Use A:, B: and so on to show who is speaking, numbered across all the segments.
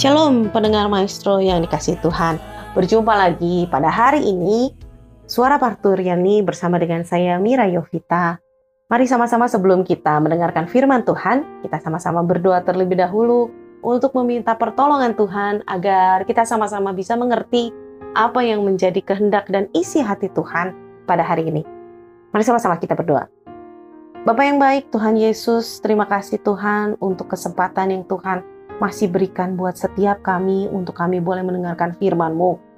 A: Shalom pendengar maestro yang dikasih Tuhan. Berjumpa lagi pada hari ini Suara Parturiani bersama dengan saya Mira Yovita. Mari sama-sama sebelum kita mendengarkan firman Tuhan, kita sama-sama berdoa terlebih dahulu untuk meminta pertolongan Tuhan agar kita sama-sama bisa mengerti apa yang menjadi kehendak dan isi hati Tuhan pada hari ini. Mari sama-sama kita berdoa. Bapak yang baik, Tuhan Yesus, terima kasih Tuhan untuk kesempatan yang Tuhan masih berikan buat setiap kami untuk kami boleh mendengarkan firman-Mu.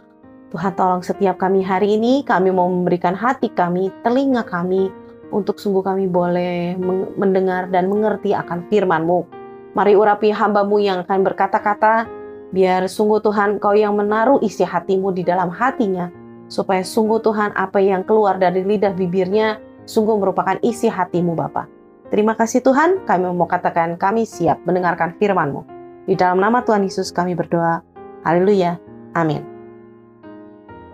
A: Tuhan tolong setiap kami hari ini, kami mau memberikan hati kami, telinga kami, untuk sungguh kami boleh mendengar dan mengerti akan firman-Mu. Mari urapi hamba-Mu yang akan berkata-kata, biar sungguh Tuhan Kau yang menaruh isi hatimu di dalam hatinya, supaya sungguh Tuhan apa yang keluar dari lidah bibirnya, sungguh merupakan isi hatimu Bapa. Terima kasih Tuhan, kami mau katakan kami siap mendengarkan firman-Mu. Di dalam nama Tuhan Yesus kami berdoa. Haleluya. Amin.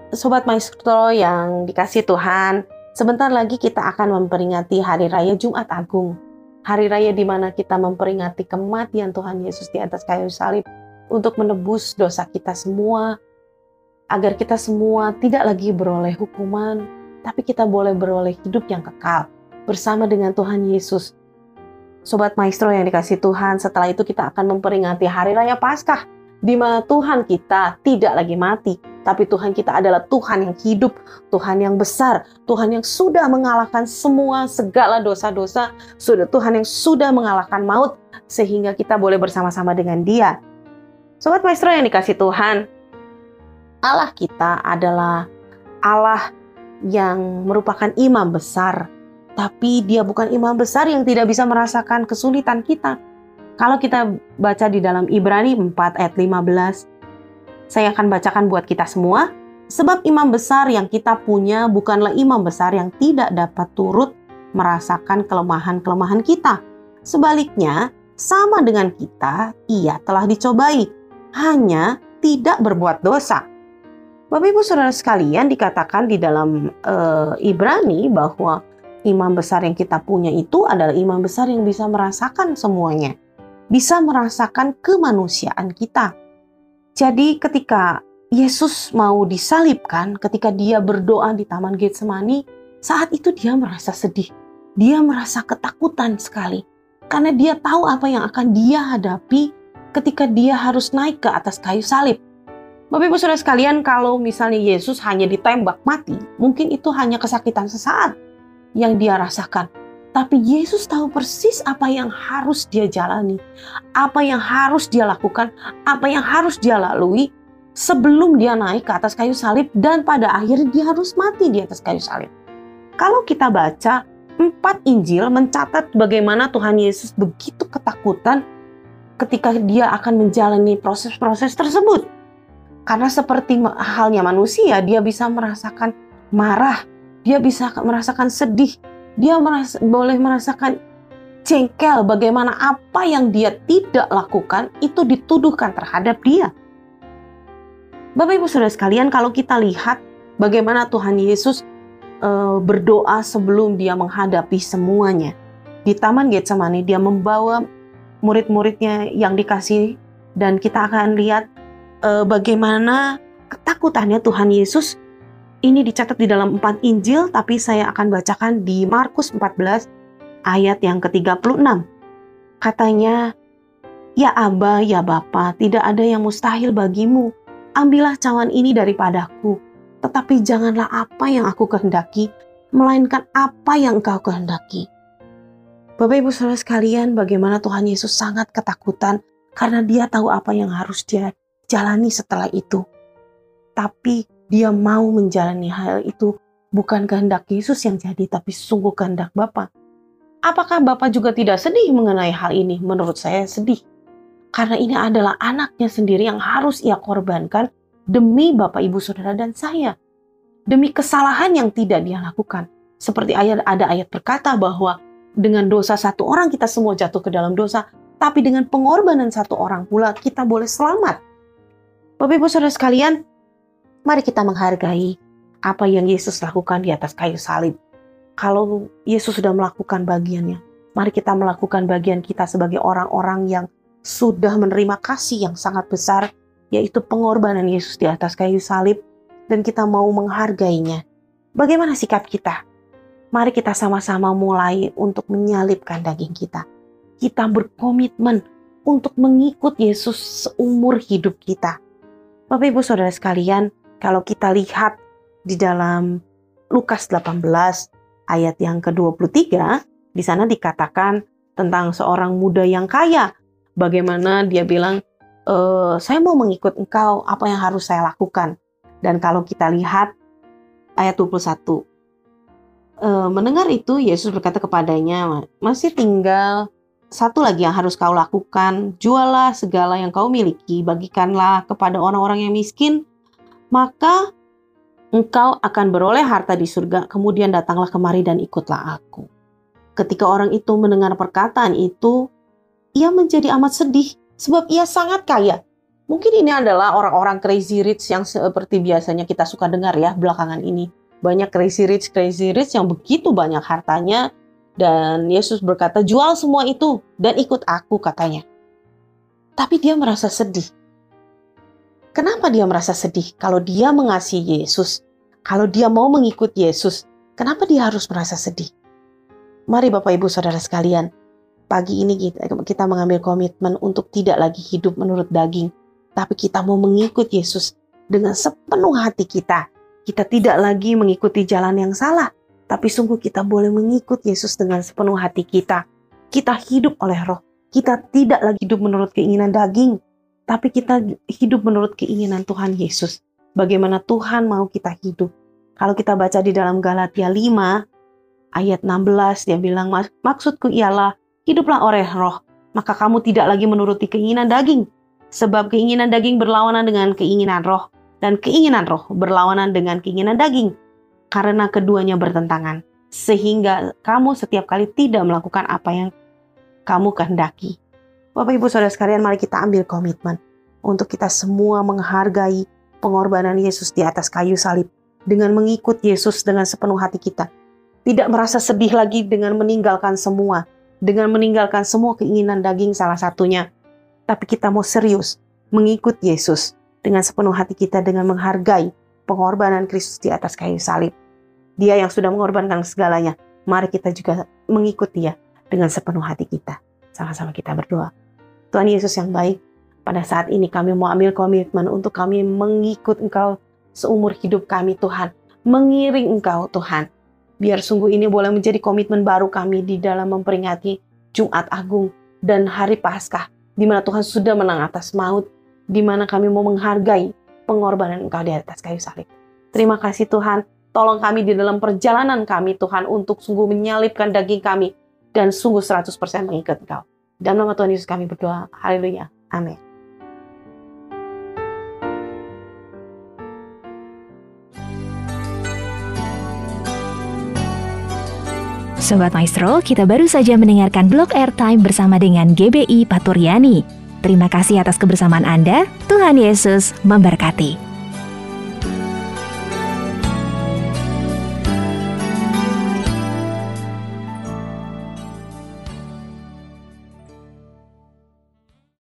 A: Sobat Maestro yang dikasih Tuhan, sebentar lagi kita akan memperingati Hari Raya Jumat Agung. Hari Raya di mana kita memperingati kematian Tuhan Yesus di atas kayu salib untuk menebus dosa kita semua, agar kita semua tidak lagi beroleh hukuman, tapi kita boleh beroleh hidup yang kekal bersama dengan Tuhan Yesus Sobat Maestro yang dikasih Tuhan, setelah itu kita akan memperingati Hari Raya Paskah, di mana Tuhan kita tidak lagi mati, tapi Tuhan kita adalah Tuhan yang hidup, Tuhan yang besar, Tuhan yang sudah mengalahkan semua segala dosa-dosa, sudah Tuhan yang sudah mengalahkan maut, sehingga kita boleh bersama-sama dengan Dia. Sobat Maestro yang dikasih Tuhan, Allah kita adalah Allah yang merupakan imam besar tapi dia bukan imam besar yang tidak bisa merasakan kesulitan kita. Kalau kita baca di dalam Ibrani 4 ayat 15, saya akan bacakan buat kita semua. Sebab imam besar yang kita punya bukanlah imam besar yang tidak dapat turut merasakan kelemahan-kelemahan kita. Sebaliknya, sama dengan kita, ia telah dicobai, hanya tidak berbuat dosa. Bapak Ibu Saudara sekalian dikatakan di dalam uh, Ibrani bahwa imam besar yang kita punya itu adalah imam besar yang bisa merasakan semuanya, bisa merasakan kemanusiaan kita. Jadi, ketika Yesus mau disalibkan, ketika dia berdoa di Taman Getsemani, saat itu dia merasa sedih, dia merasa ketakutan sekali karena dia tahu apa yang akan dia hadapi ketika dia harus naik ke atas kayu salib. Bapak Ibu Saudara sekalian, kalau misalnya Yesus hanya ditembak mati, mungkin itu hanya kesakitan sesaat yang dia rasakan. Tapi Yesus tahu persis apa yang harus dia jalani, apa yang harus dia lakukan, apa yang harus dia lalui sebelum dia naik ke atas kayu salib dan pada akhirnya dia harus mati di atas kayu salib. Kalau kita baca empat Injil mencatat bagaimana Tuhan Yesus begitu ketakutan ketika dia akan menjalani proses-proses tersebut. Karena seperti halnya manusia, dia bisa merasakan marah, dia bisa merasakan sedih, dia merasa, boleh merasakan jengkel bagaimana apa yang dia tidak lakukan itu dituduhkan terhadap dia. Bapak Ibu Saudara sekalian, kalau kita lihat bagaimana Tuhan Yesus e, berdoa sebelum dia menghadapi semuanya. Di Taman Getsemani dia membawa murid-muridnya yang dikasih dan kita akan lihat uh, bagaimana ketakutannya Tuhan Yesus ini dicatat di dalam empat Injil tapi saya akan bacakan di Markus 14 ayat yang ke-36. Katanya, Ya Aba, ya Bapa, tidak ada yang mustahil bagimu. Ambillah cawan ini daripadaku. Tetapi janganlah apa yang aku kehendaki, melainkan apa yang engkau kehendaki. Bapak Ibu Saudara sekalian, bagaimana Tuhan Yesus sangat ketakutan karena dia tahu apa yang harus dia jalani setelah itu. Tapi dia mau menjalani hal itu bukan kehendak Yesus yang jadi, tapi sungguh kehendak Bapa. Apakah Bapak juga tidak sedih mengenai hal ini? Menurut saya sedih. Karena ini adalah anaknya sendiri yang harus ia korbankan demi Bapak, Ibu, Saudara, dan saya. Demi kesalahan yang tidak dia lakukan. Seperti ayat ada ayat berkata bahwa dengan dosa satu orang kita semua jatuh ke dalam dosa, tapi dengan pengorbanan satu orang pula kita boleh selamat. Bapak Ibu Saudara sekalian, mari kita menghargai apa yang Yesus lakukan di atas kayu salib kalau Yesus sudah melakukan bagiannya, mari kita melakukan bagian kita sebagai orang-orang yang sudah menerima kasih yang sangat besar, yaitu pengorbanan Yesus di atas kayu salib, dan kita mau menghargainya. Bagaimana sikap kita? Mari kita sama-sama mulai untuk menyalibkan daging kita. Kita berkomitmen untuk mengikut Yesus seumur hidup kita. Bapak Ibu Saudara sekalian, kalau kita lihat di dalam Lukas 18 ayat yang ke-23, di sana dikatakan tentang seorang muda yang kaya. Bagaimana dia bilang, e, saya mau mengikut engkau, apa yang harus saya lakukan? Dan kalau kita lihat ayat 21, e, mendengar itu Yesus berkata kepadanya, masih tinggal satu lagi yang harus kau lakukan, jualah segala yang kau miliki, bagikanlah kepada orang-orang yang miskin, maka engkau akan beroleh harta di surga, kemudian datanglah kemari dan ikutlah aku. Ketika orang itu mendengar perkataan itu, ia menjadi amat sedih sebab ia sangat kaya. Mungkin ini adalah orang-orang crazy rich yang seperti biasanya kita suka dengar ya belakangan ini. Banyak crazy rich, crazy rich yang begitu banyak hartanya dan Yesus berkata, jual semua itu dan ikut aku katanya. Tapi dia merasa sedih Kenapa dia merasa sedih? Kalau dia mengasihi Yesus, kalau dia mau mengikut Yesus, kenapa dia harus merasa sedih? Mari Bapak Ibu Saudara sekalian, pagi ini kita, kita mengambil komitmen untuk tidak lagi hidup menurut daging, tapi kita mau mengikut Yesus dengan sepenuh hati kita. Kita tidak lagi mengikuti jalan yang salah, tapi sungguh kita boleh mengikut Yesus dengan sepenuh hati kita. Kita hidup oleh roh. Kita tidak lagi hidup menurut keinginan daging, tapi kita hidup menurut keinginan Tuhan Yesus. Bagaimana Tuhan mau kita hidup. Kalau kita baca di dalam Galatia 5 ayat 16 dia bilang maksudku ialah hiduplah oleh roh maka kamu tidak lagi menuruti keinginan daging sebab keinginan daging berlawanan dengan keinginan roh dan keinginan roh berlawanan dengan keinginan daging karena keduanya bertentangan sehingga kamu setiap kali tidak melakukan apa yang kamu kehendaki. Bapak Ibu Saudara sekalian, mari kita ambil komitmen untuk kita semua menghargai pengorbanan Yesus di atas kayu salib dengan mengikut Yesus dengan sepenuh hati kita. Tidak merasa sedih lagi dengan meninggalkan semua, dengan meninggalkan semua keinginan daging salah satunya. Tapi kita mau serius mengikut Yesus dengan sepenuh hati kita dengan menghargai pengorbanan Kristus di atas kayu salib. Dia yang sudah mengorbankan segalanya. Mari kita juga mengikut dia dengan sepenuh hati kita. Sama-sama kita berdoa. Tuhan Yesus yang baik, pada saat ini kami mau ambil komitmen untuk kami mengikut Engkau seumur hidup kami Tuhan. Mengiring Engkau Tuhan. Biar sungguh ini boleh menjadi komitmen baru kami di dalam memperingati Jumat Agung dan Hari Paskah. Di mana Tuhan sudah menang atas maut. Di mana kami mau menghargai pengorbanan Engkau di atas kayu salib. Terima kasih Tuhan. Tolong kami di dalam perjalanan kami Tuhan untuk sungguh menyalipkan daging kami dan sungguh 100% mengikat Engkau. Dalam nama Tuhan Yesus kami berdoa. Haleluya. Amin.
B: Sobat Maestro, kita baru saja mendengarkan blog airtime bersama dengan GBI Paturyani. Terima kasih atas kebersamaan Anda. Tuhan Yesus memberkati.